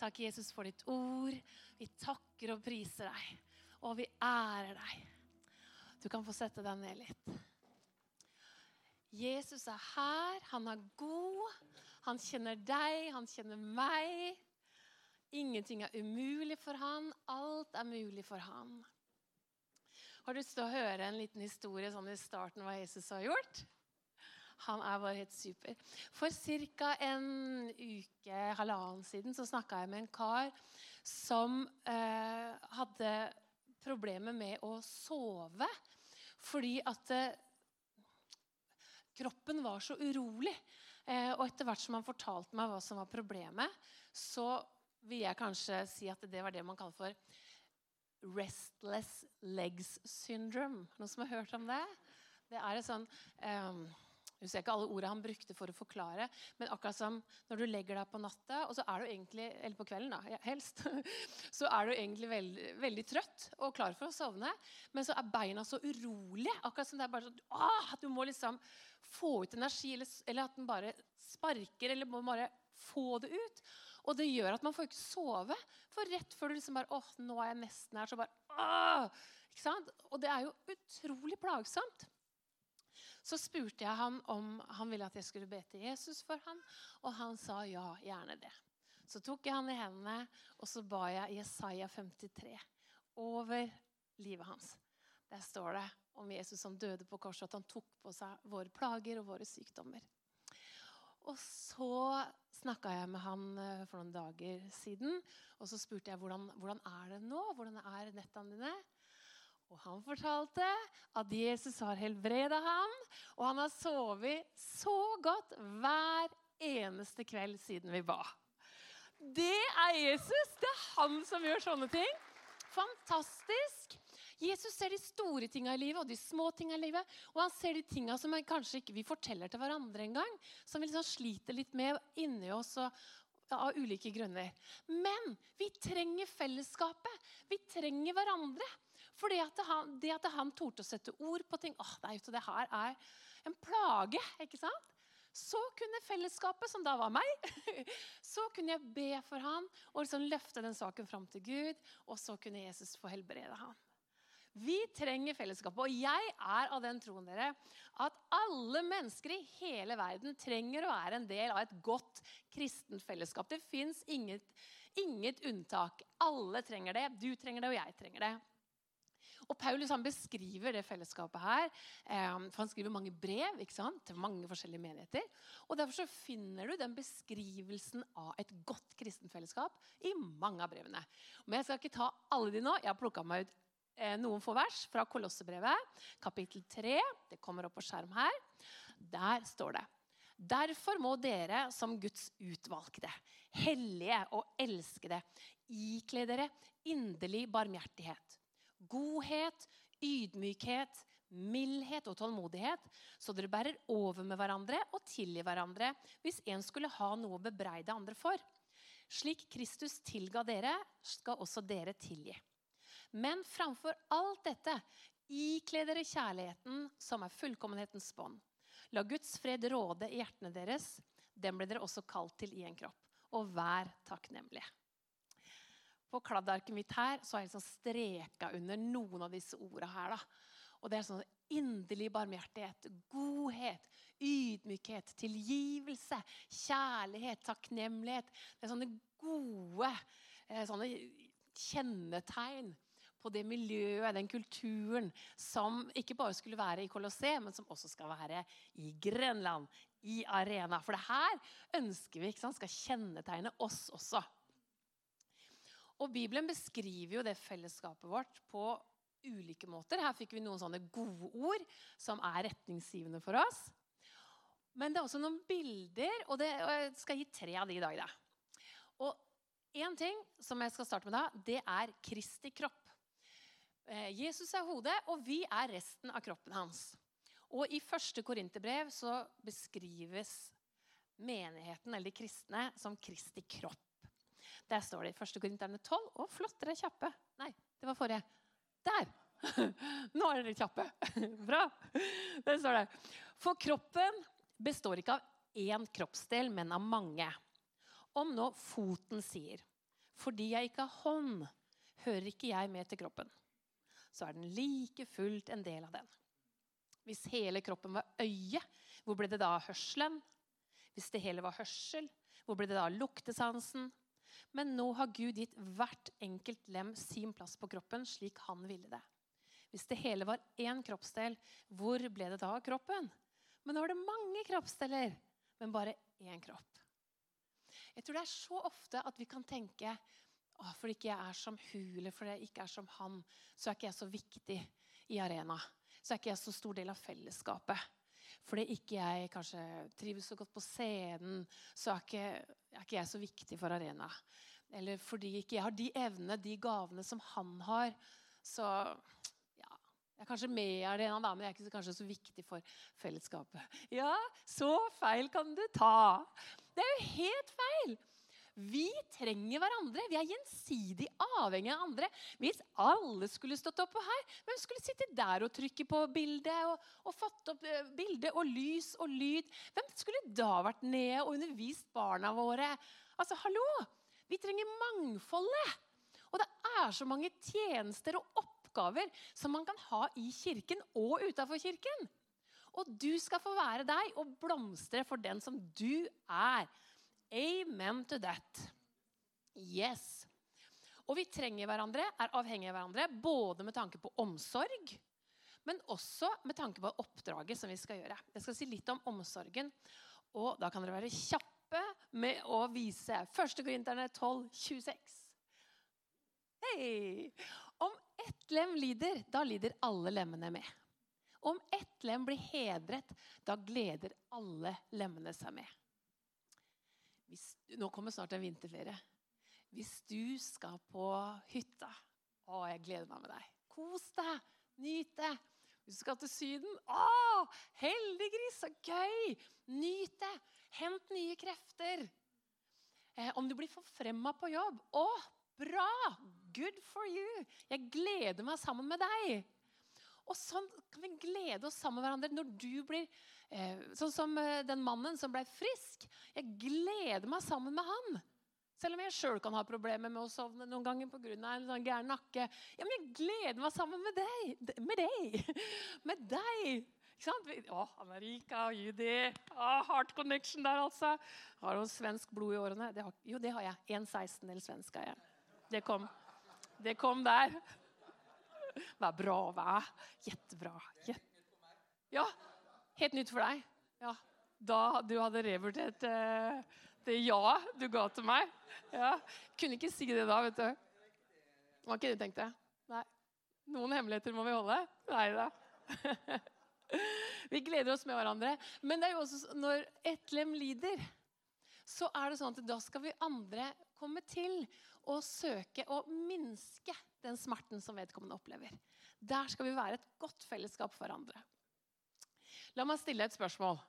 Takk, Jesus, for ditt ord. Vi takker og priser deg. Og vi ærer deg. Du kan få sette deg ned litt. Jesus er her. Han er god. Han kjenner deg, han kjenner meg. Ingenting er umulig for han. Alt er mulig for han. Har du lyst til å høre en liten historie sånn i starten hva Jesus har gjort? Han er bare helt super. For ca. en uke, halvannen siden, så snakka jeg med en kar som eh, hadde problemer med å sove fordi at eh, kroppen var så urolig. Eh, og etter hvert som han fortalte meg hva som var problemet, så vil jeg kanskje si at det var det man kaller for restless legs syndrome. Noen som har hørt om det? Det er et sånn eh, jeg husker ikke alle ordene han brukte for å forklare. Men akkurat som når du legger deg på natta, og så er du egentlig, eller på kvelden da, helst, så er du egentlig veldig, veldig trøtt og klar for å sovne. Men så er beina så urolige. akkurat som det er bare sånn, at Du må liksom få ut energi, eller, eller at den bare sparker, eller må bare få det ut. Og det gjør at man får ikke sove. For rett før du liksom bare åh, nå er jeg nesten her, så bare åh, ikke sant? Og det er jo utrolig plagsomt. Så spurte jeg han om han ville at jeg skulle be til Jesus for ham, og han sa ja, gjerne det. Så tok jeg han i hendene, og så ba jeg Jesaja 53 over livet hans. Der står det om Jesus som døde på korset, at han tok på seg våre plager og våre sykdommer. Og så snakka jeg med han eh, for noen dager siden. Og så spurte jeg hvordan, hvordan er det nå? Hvordan er nettene dine? Og han fortalte at Jesus har helbreda ham, og han har sovet så godt hver eneste kveld siden vi ba. Det er Jesus. Det er han som gjør sånne ting. Fantastisk. Jesus ser de store tinga i livet og de små tinga i livet. Og han ser de tinga som kanskje ikke vi forteller til hverandre engang. Som vi liksom sliter litt med inni oss og, av ulike grunner. Men vi trenger fellesskapet. Vi trenger hverandre. For det at han, det han torde å sette ord på ting åh, det, det her er en plage. ikke sant? Så kunne fellesskapet, som da var meg, så kunne jeg be for ham og liksom løfte den saken fram til Gud. Og så kunne Jesus få helbrede ham. Vi trenger fellesskapet. Og jeg er av den troen dere, at alle mennesker i hele verden trenger å være en del av et godt kristent fellesskap. Det fins inget, inget unntak. Alle trenger det. Du trenger det, og jeg trenger det. Og Paulus han beskriver det fellesskapet her. Eh, for Han skriver mange brev ikke sant, til mange forskjellige menigheter. og Derfor så finner du den beskrivelsen av et godt kristenfellesskap i mange av brevene. Men Jeg skal ikke ta alle de nå. Jeg har plukka meg ut eh, noen få vers fra Kolossebrevet, kapittel 3. Det kommer opp på skjerm her. Der står det Derfor må dere som Guds utvalgte, hellige og elskede, ikle dere inderlig barmhjertighet godhet, ydmykhet, mildhet og tålmodighet, så dere bærer over med hverandre og tilgir hverandre hvis en skulle ha noe å bebreide andre for. Slik Kristus tilga dere, skal også dere tilgi. Men framfor alt dette, ikle dere kjærligheten, som er fullkommenhetens bånd. La Guds fred råde i hjertene deres. Den ble dere også kalt til i en kropp. Og vær takknemlige. På kladdarket mitt her så har jeg liksom streka under noen av disse orda her. da. Og det er sånn inderlig barmhjertighet, godhet, ydmykhet, tilgivelse, kjærlighet, takknemlighet. Det er sånne gode eh, sånne kjennetegn på det miljøet, den kulturen, som ikke bare skulle være i Colosseum, men som også skal være i Grenland, i Arena. For det her ønsker vi ikke sant, skal kjennetegne oss også. Og Bibelen beskriver jo det fellesskapet vårt på ulike måter. Her fikk vi noen sånne gode ord som er retningsgivende for oss. Men det er også noen bilder, og, det, og jeg skal gi tre av de i dag. Da. Og én ting som jeg skal starte med da, det er Kristi kropp. Eh, Jesus er hodet, og vi er resten av kroppen hans. Og I første Korinterbrev så beskrives menigheten eller de kristne som Kristi kropp. Der står det i 1. Korinterne 12. Å, flott, dere er kjappe. Nei, det var forrige. Der! Nå er dere kjappe. Bra. Der står det. For kroppen består ikke av én kroppsdel, men av mange. Om nå foten sier Fordi jeg ikke har hånd, hører ikke jeg med til kroppen. Så er den like fullt en del av den. Hvis hele kroppen var øye, hvor ble det da av hørselen? Hvis det hele var hørsel, hvor ble det da av luktesansen? Men nå har Gud gitt hvert enkelt lem sin plass på kroppen slik han ville det. Hvis det hele var én kroppsdel, hvor ble det da av kroppen? Men nå er det mange kroppsdeler, men bare én kropp. Jeg tror det er så ofte at vi kan tenke å, fordi ikke jeg er som hun, eller fordi jeg ikke er som han, så er ikke jeg så viktig i arena. Så er ikke jeg så stor del av fellesskapet. Fordi ikke jeg kanskje trives så godt på scenen, så er ikke, er ikke jeg så viktig for arena. Eller fordi ikke jeg har de evnene, de gavene som han har, så ja, jeg er kanskje med i arena, da, men jeg er ikke kanskje så viktig for fellesskapet. Ja, så feil kan du ta. Det er jo helt feil. Vi trenger hverandre. Vi er gjensidig avhengig av andre. Hvis alle skulle stått oppå her, hvem skulle sitte der og trykke på bildet og, og fått opp bildet, bilde og lys og lyd? Hvem skulle da vært nede og undervist barna våre? Altså, hallo! Vi trenger mangfoldet. Og det er så mange tjenester og oppgaver som man kan ha i kirken og utafor kirken. Og du skal få være deg og blomstre for den som du er. Amen to that. Yes. Og vi trenger hverandre, er avhengige av hverandre, både med tanke på omsorg, men også med tanke på oppdraget som vi skal gjøre. Jeg skal si litt om omsorgen, og da kan dere være kjappe med å vise 1. Korinterne 12, 26. Hei! Om ett lem lider, da lider alle lemmene med. Om ett lem blir hedret, da gleder alle lemmene seg med. Hvis, nå kommer snart en vinterferie. Hvis du skal på hytta Å, jeg gleder meg med deg. Kos deg. Nyt det. Hvis du skal til Syden Å, heldiggris, så gøy! Nyt det. Hent nye krefter. Eh, om du blir forfremma på jobb Å, bra! Good for you. Jeg gleder meg sammen med deg. Og sånn kan vi glede oss sammen med hverandre når du blir eh, Sånn som eh, den mannen som ble frisk. Jeg gleder meg sammen med han. Selv om jeg sjøl kan ha problemer med å sovne noen ganger pga. en sånn gæren nakke. Ja, men jeg gleder meg sammen med deg. Med deg. Med deg. Ikke sant? Å, Amerika og Judy. Å, hard connection der, altså. Har du svensk blod i årene? Det har, jo, det har jeg. 1,16 svensk er jeg. Det kom. Det kom der. Vad bra, va? Jättebra. Jätte... Ja, helt nytt for deg. Ja. Da du hadde revurdert eh, det ja du ga til meg. Ja. Kunne ikke si det da, vet du. Var ikke det du tenkte? Nei. Noen hemmeligheter må vi holde. Nei da. vi gleder oss med hverandre. Men det er jo også når ett lem lider, så er det sånn at da skal vi andre komme til å søke å minske den smerten som vedkommende opplever. Der skal vi være et godt fellesskap for andre. La meg stille et spørsmål.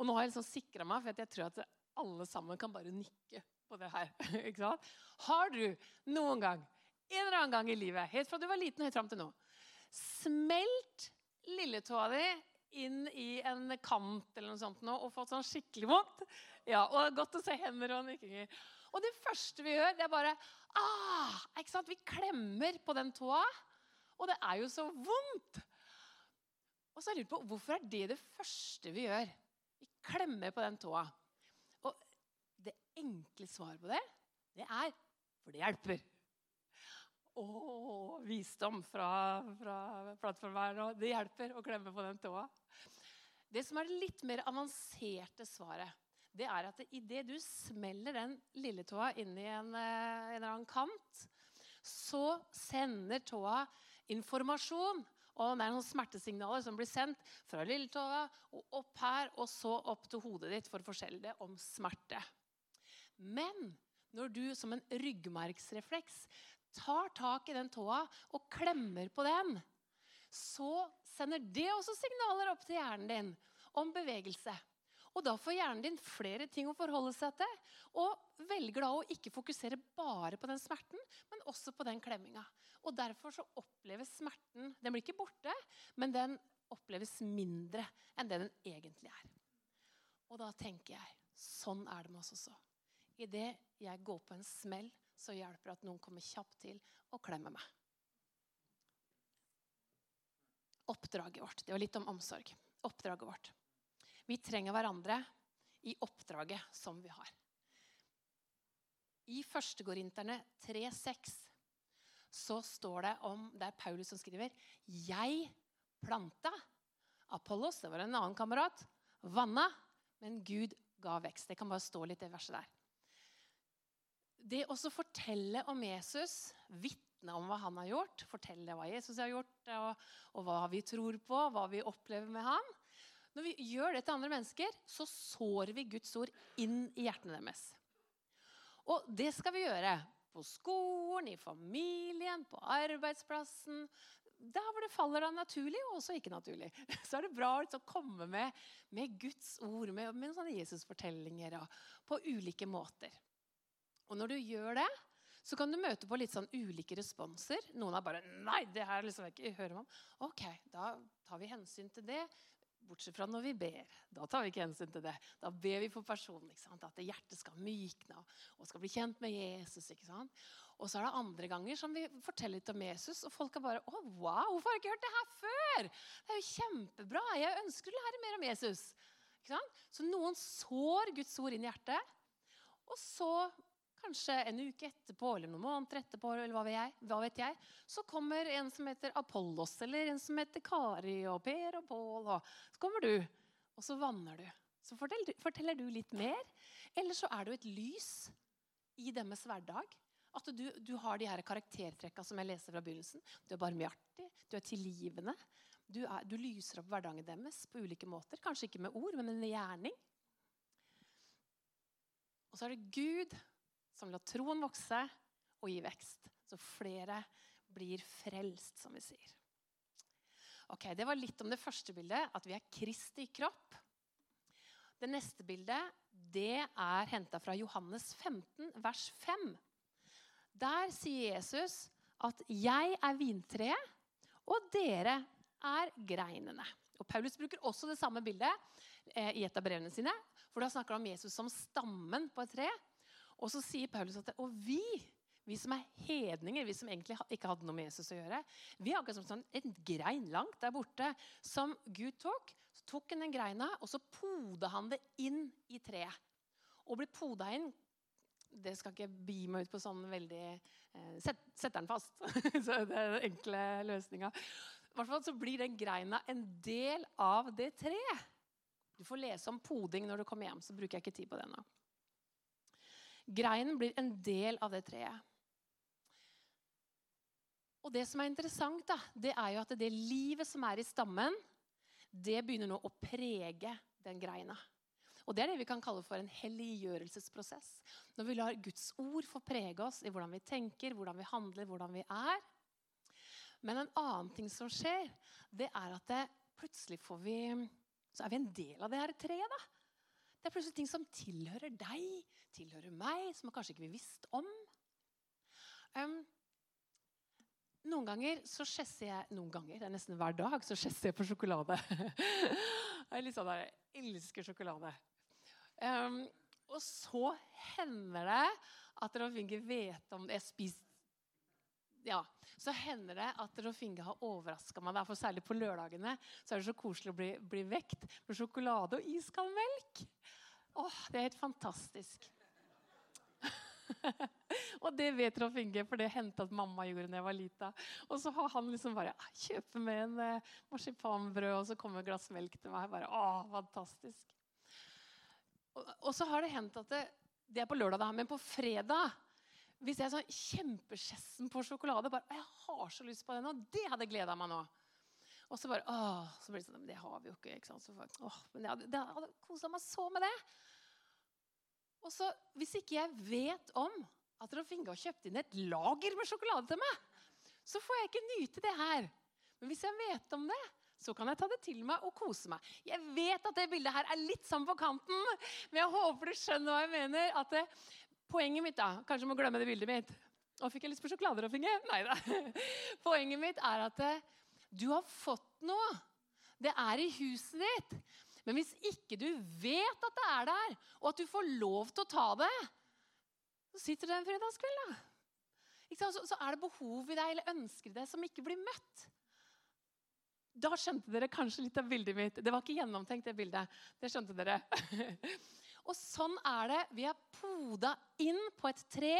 Og nå har jeg liksom sikra meg, for jeg tror at alle sammen kan bare nikke på det her. Har du noen gang, en eller annen gang i livet, helt fra du var liten helt fram til nå, smelt lilletåa di inn i en kant eller noe sånt nå, og fått sånn skikkelig vondt? Ja, og Godt å se hender og nikkinger. Og det første vi gjør, det er bare ah, ikke sant? Vi klemmer på den tåa, og det er jo så vondt. Og så har jeg lurt på hvorfor er det det første vi gjør? Vi klemmer på den tåa. Og det enkle svaret på det, det er for det hjelper. Å, visdom fra, fra nå, Det hjelper å klemme på den tåa. Det som er det litt mer avanserte svaret, det er at idet du smeller den lilletåa inn i en, eh, en eller annen kant, så sender tåa informasjon. Og det er noen smertesignaler som blir sendt fra lilletåa og opp her, og så opp til hodet ditt for å fortelle det om smerte. Men når du som en ryggmargsrefleks tar tak i den tåa og klemmer på den, så sender det også signaler opp til hjernen din om bevegelse. Og da får hjernen din flere ting å forholde seg til. Og velger da å ikke fokusere bare på den smerten, men også på den klemminga. Og derfor så oppleves smerten Den blir ikke borte, men den oppleves mindre enn det den egentlig er. Og da tenker jeg sånn er det med oss også. Idet jeg går på en smell, så hjelper det at noen kommer kjapt til og klemmer meg. Oppdraget vårt. Det var litt om omsorg. Oppdraget vårt. Vi trenger hverandre i oppdraget som vi har. I 1. Korinterne 3,6 så står det om Det er Paulus som skriver. Jeg planta. Apollos, det var en annen kamerat. Vanna. Men Gud ga vekst. Det kan bare stå litt det verset der. Det å fortelle om Jesus, vitne om hva han har gjort, fortelle hva Jesus har gjort, og, og hva vi tror på, hva vi opplever med han Når vi gjør det til andre mennesker, så sår vi Guds ord inn i hjertene deres. Og det skal vi gjøre på skolen, i familien, på arbeidsplassen. Der hvor det faller deg naturlig, og også ikke naturlig. Så er det bra å komme med, med Guds ord, med, med sånne Jesus-fortellinger på ulike måter. Og når du gjør det, så kan du møte på litt sånn ulike responser. Noen er bare 'Nei, det her liksom ikke hører om.' Ok, da tar vi hensyn til det. Bortsett fra når vi ber. Da tar vi ikke hensyn til det. Da ber vi for personen. At hjertet skal mykne og skal bli kjent med Jesus. ikke sant? Og så er det andre ganger som vi forteller litt om Jesus, og folk er bare 'Å, wow, hvorfor har jeg ikke hørt det her før?' Det er jo kjempebra. Jeg ønsker å lære mer om Jesus. Ikke sant? Så noen sår Guds ord inn i hjertet. Og så kanskje en uke etterpå eller noen måneder etterpå, eller hva vet, jeg, hva vet jeg, så kommer en som heter Apollos, eller en som heter Kari og Per og Pål. Og så kommer du, og så vanner du. Så forteller, forteller du litt mer. Eller så er du et lys i deres hverdag. At du, du har de her karaktertrekka som jeg leser fra begynnelsen. Du er barmhjertig, du er tilgivende. Du, er, du lyser opp hverdagen deres på ulike måter. Kanskje ikke med ord, men en gjerning. Og så er det Gud som lar troen vokse og gi vekst. Så flere blir frelst, som vi sier. Ok, Det var litt om det første bildet, at vi er Kristi kropp. Det neste bildet det er henta fra Johannes 15, vers 5. Der sier Jesus at 'jeg er vintreet, og dere er greinene'. Og Paulus bruker også det samme bildet eh, i et av brevene sine. For da snakker han om Jesus som stammen på et tre. Og så sier Paulus at og vi, vi som er hedninger, vi som egentlig ikke hadde noe med Jesus å gjøre, vi er akkurat som sånn, en grein langt der borte som Gud tok. Så tok han den greina, og så poda han det inn i treet. Og blir poda inn Det skal ikke bi meg ut på sånn veldig eh, set, Setter den fast. så det er den enkle løsninga. I hvert fall så blir den greina en del av det treet. Du får lese om poding når du kommer hjem, så bruker jeg ikke tid på det nå. Greinen blir en del av det treet. Og Det som er interessant, da, det er jo at det livet som er i stammen, det begynner nå å prege den greina. Og Det er det vi kan kalle for en helliggjørelsesprosess. Når vi lar Guds ord få prege oss i hvordan vi tenker, hvordan vi handler, hvordan vi er. Men en annen ting som skjer, det er at det, plutselig vi, er vi en del av det her treet. da. Det er plutselig ting som tilhører deg, tilhører meg, som man kanskje ikke vil visst om. Um, noen ganger så skjesser jeg Noen ganger, det er nesten hver dag, så skjesser jeg på sjokolade. jeg litt sånn der, jeg elsker sjokolade. Um, og så hender det at Rolf Inge vet om det. Jeg spiser ja, så hender det at Rolf Inge har overraska meg. For særlig på lørdagene så er det så koselig å bli, bli vekt med sjokolade og iskald melk. Åh, det er helt fantastisk. og det vet Rolf Inge, for det hendte at mamma gjorde da jeg var lita. Og så har han liksom bare kjøpe med en eh, marsipanbrød, og så kommer et glass melk til meg. Bare, åh, fantastisk. Og, og, så har det hendt at det, det er på lørdag, da, men på fredag hvis jeg er sånn kjempeskjessen på sjokolade bare, Jeg har så lyst på det nå. Det hadde gleda meg nå. Og så bare åh, så blir det sånn Men det har vi jo ikke. ikke sant? Så, åh, men jeg hadde, jeg hadde kosa meg så med det. Og så, hvis ikke jeg vet om at Rolf Inge har kjøpt inn et lager med sjokolade til meg, så får jeg ikke nyte det her. Men hvis jeg vet om det, så kan jeg ta det til meg og kose meg. Jeg vet at det bildet her er litt sånn på kanten, men jeg håper du skjønner hva jeg mener. At det, Poenget mitt da, Kanskje må glemme det bildet mitt. Å, fikk jeg lyst på sjokolader Rolf Inge? Nei da. Poenget mitt er at eh, du har fått noe. Det er i huset ditt. Men hvis ikke du vet at det er der, og at du får lov til å ta det, så sitter du en fredagskveld, da. så, så, er det behov i deg eller ønsker i deg som ikke blir møtt. Da skjønte dere kanskje litt av bildet mitt. Det var ikke gjennomtenkt, det bildet. Det skjønte dere. og sånn er det. Vi er poda inn på et tre.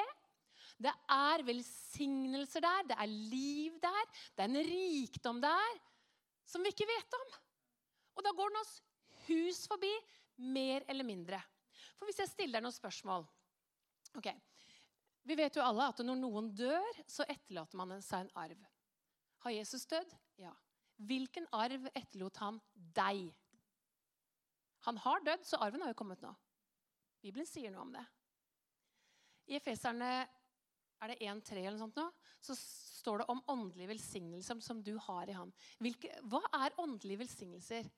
Det er velsignelser der, det er liv der, det er en rikdom der som vi ikke vet om. Og da går den oss hus forbi, mer eller mindre. For hvis jeg stiller deg noen spørsmål ok, Vi vet jo alle at når noen dør, så etterlater man seg en arv. Har Jesus dødd? Ja. Hvilken arv etterlot han deg? Han har dødd, så arven har jo kommet nå. Bibelen sier noe om det. I Efeserne er det 1-3 eller noe sånt nå, så står det om åndelige velsignelser som du har i ham. Hvilke, hva er åndelige velsignelser?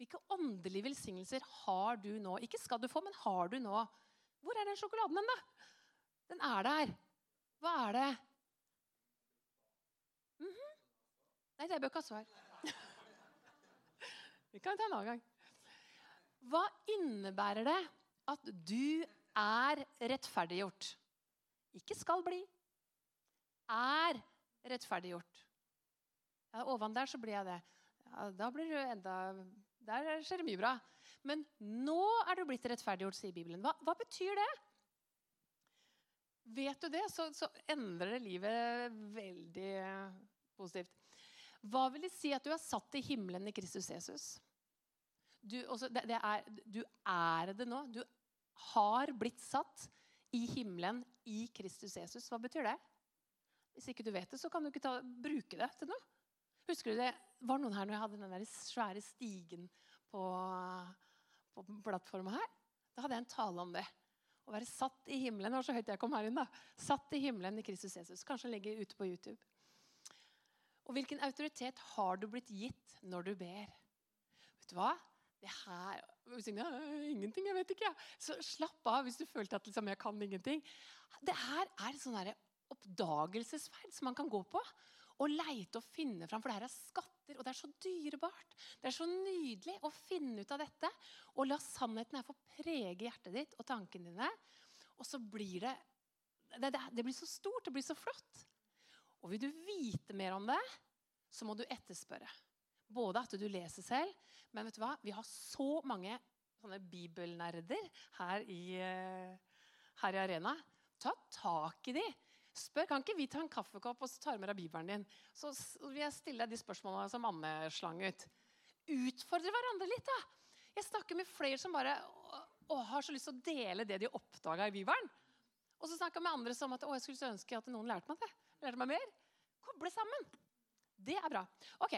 Hvilke åndelige velsignelser har du nå? Ikke skal du få, men har du nå? Hvor er den sjokoladen hen, da? Den er der. Hva er det? Mm -hmm. Nei, det bør ikke ha svar. Vi kan ta en annen gang. Hva innebærer det at du er rettferdiggjort? Ikke skal bli. Er rettferdiggjort. Ja, ovan der så blir jeg det. Ja, da blir du enda Der skjer det mye bra. Men nå er du blitt rettferdiggjort, sier Bibelen. Hva, hva betyr det? Vet du det, så, så, endrer det livet veldig positivt. Hva vil det si at du er satt i himmelen i Kristus Jesus? Du, også, det, det er, du er det nå. Du har blitt satt i himmelen i Kristus Jesus. Hva betyr det? Hvis ikke du vet det, så kan du ikke ta, bruke det til noe. Husker du det var noen her når jeg hadde den der svære stigen på, på plattforma her? Da hadde jeg en tale om det. Å være satt i himmelen. Det var så høyt jeg kom her inn. da. Satt i himmelen i Kristus Jesus. Kanskje legge ute på YouTube. Og hvilken autoritet har du blitt gitt når du ber? Vet du hva? Det her Ingenting, jeg vet ikke. Så slapp av hvis du følte at liksom, jeg kan ingenting. Det her er en sånn oppdagelsesferd som man kan gå på og leite og finne fram. For det her er skatter, og det er så dyrebart. Det er så nydelig å finne ut av dette og la sannheten her få prege hjertet ditt og tankene dine. Og så blir det, det, det Det blir så stort, det blir så flott. Og vil du vite mer om det, så må du etterspørre. Både at du leser selv, men vet du hva? vi har så mange sånne bibelnerder her i, eh, her i Arena. Ta tak i de. Spør, Kan ikke vi ta en kaffekopp og så tar med deg bibelen din? Så vil jeg stille deg de spørsmålene som Anne slang ut. Utfordre hverandre litt, da. Jeg snakker med flere som bare å, har så lyst til å dele det de oppdaga i Bibelen. Og så snakker jeg med andre som at å, jeg skulle ønske at noen lærte meg det. Lærte meg mer. Koble sammen. Det er bra. Ok.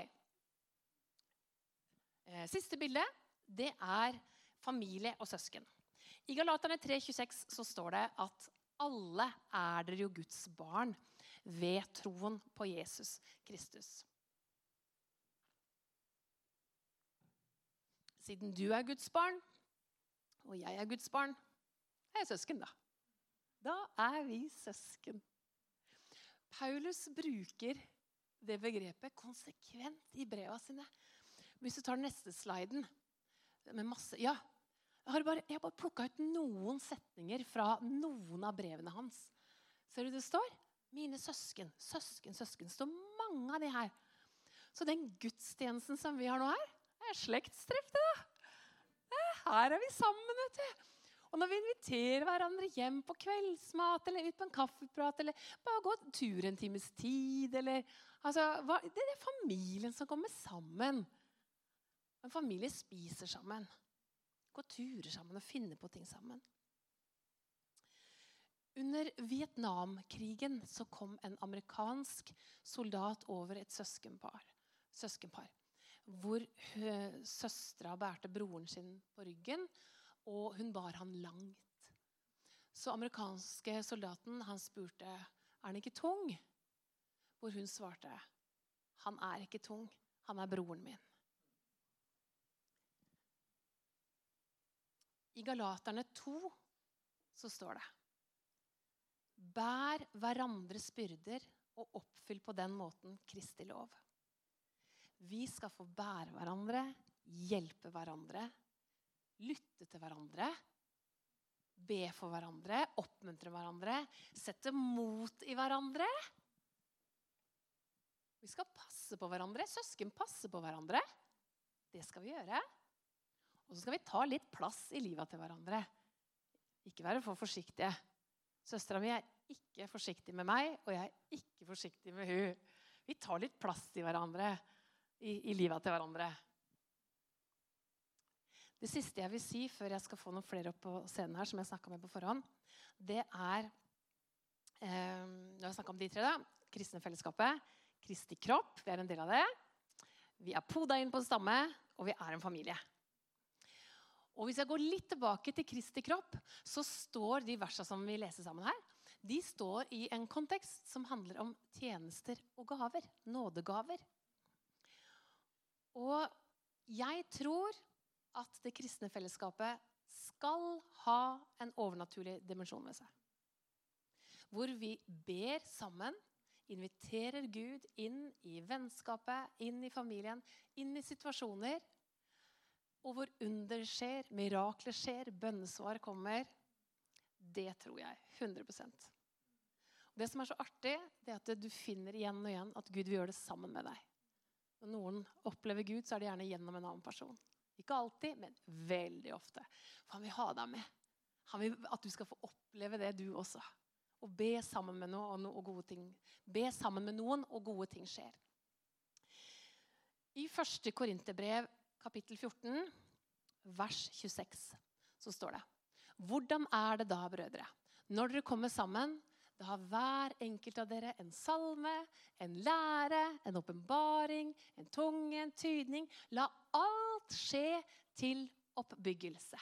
Eh, siste bilde det er familie og søsken. I Galaterne 3,26 så står det at alle er dere jo Guds barn ved troen på Jesus Kristus. Siden du er Guds barn, og jeg er Guds barn, er jeg søsken, da. Da er vi søsken. Paulus bruker det begrepet konsekvent i breva sine. Hvis du tar den neste sliden med masse, ja, jeg har bare, jeg bare plukka ut noen setninger fra noen av brevene hans. Ser du det står? Mine søsken, søsken, søsken. Det står mange av de her. Så den gudstjenesten som vi har nå her, er slektstreff, det, da. Her er vi sammen, vet du. Og når vi inviterer hverandre hjem på kveldsmat eller ut på en kaffeprat eller bare gå tur en times tid eller, altså, hva, Det er familien som kommer sammen. En familie spiser sammen går turer sammen og finner på ting sammen. Under Vietnamkrigen så kom en amerikansk soldat over et søskenpar, søskenpar hvor søstera bærte broren sin på ryggen, og hun bar han langt. Så amerikanske soldaten han spurte er han ikke tung, hvor hun svarte han er ikke tung, han er broren min. I Galaterne 2 så står det Bær hverandres byrder og oppfyll på den måten Kristi lov. Vi skal få bære hverandre, hjelpe hverandre, lytte til hverandre, be for hverandre, oppmuntre hverandre, sette mot i hverandre. Vi skal passe på hverandre. Søsken passer på hverandre. Det skal vi gjøre. Og så skal vi ta litt plass i livet til hverandre. Ikke være for forsiktige. Søstera mi er ikke forsiktig med meg, og jeg er ikke forsiktig med hun. Vi tar litt plass i hverandre, i, i livet til hverandre. Det siste jeg vil si før jeg skal få noen flere opp på scenen, her, som jeg med på forhånd, det er eh, har jeg snakka om de tre, da. Kristne fellesskapet. Kristi kropp. Vi er en del av det. Vi er poda inn på en stamme, og vi er en familie. Og Hvis jeg går litt tilbake til Kristi kropp, så står de versene som vi leser sammen her, de står i en kontekst som handler om tjenester og gaver. Nådegaver. Og jeg tror at det kristne fellesskapet skal ha en overnaturlig dimensjon ved seg. Hvor vi ber sammen, inviterer Gud inn i vennskapet, inn i familien, inn i situasjoner. Og hvor under skjer, mirakler skjer, bønnesvar kommer. Det tror jeg 100% Det som er så artig, det er at du finner igjen og igjen at Gud vil gjøre det sammen med deg. Når noen opplever Gud, så er det gjerne gjennom en annen person. Ikke alltid, men veldig ofte. For han vil ha deg med. Han vil at du skal få oppleve det, du også. Og be sammen med noen, og gode ting. Be sammen med noen, og gode ting skjer. I første Korinterbrev kapittel 14, vers 26, så står det Hvordan er det da, brødre, når dere kommer sammen? Da har hver enkelt av dere en salme, en lære, en åpenbaring, en tunge, en tydning. La alt skje til oppbyggelse.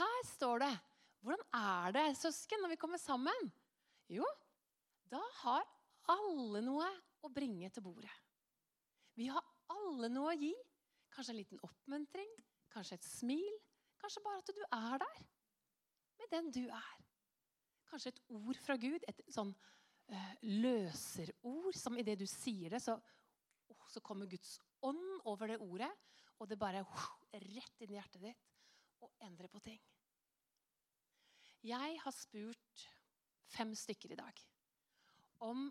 Her står det Hvordan er det, søsken, når vi kommer sammen? Jo, da har alle noe å bringe til bordet. Vi har alle noe å gi. Kanskje en liten oppmuntring, kanskje et smil. Kanskje bare at du er der med den du er. Kanskje et ord fra Gud, et sånn uh, løserord som idet du sier det, så, oh, så, kommer Guds ånd over det ordet, og det bare uh, rett inn i hjertet ditt og endrer på ting. Jeg har spurt fem stykker i dag om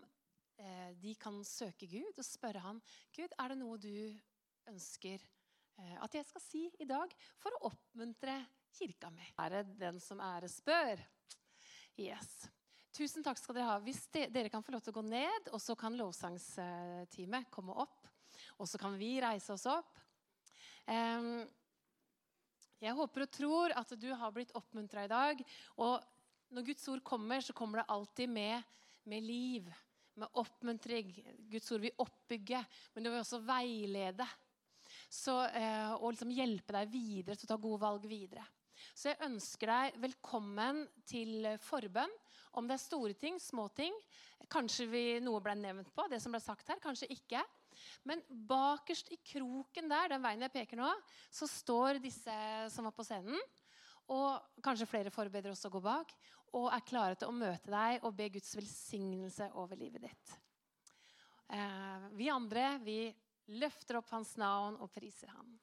eh, de kan søke Gud og spørre han, Gud, er det noe du ønsker eh, at jeg skal si i dag for å oppmuntre kirka mi? Det den som ære spør? Yes. Tusen takk skal dere ha. Hvis de, dere kan få lov til å gå ned, og så kan lovsangsteamet komme opp. Og så kan vi reise oss opp. Jeg håper og tror at du har blitt oppmuntra i dag. Og når Guds ord kommer, så kommer det alltid med, med liv, med oppmuntring. Guds ord vil oppbygge, men det vil også veilede. Så, eh, og liksom hjelpe deg videre til å ta gode valg videre. Så jeg ønsker deg velkommen til forbønn. Om det er store ting, små ting. Kanskje vi, noe ble nevnt på, det som ble sagt her. Kanskje ikke. Men bakerst i kroken der, den veien jeg peker nå, så står disse som var på scenen. Og kanskje flere forbereder også å gå bak. Og er klare til å møte deg og be Guds velsignelse over livet ditt. Eh, vi andre vi løfter opp hans navn og priser ham.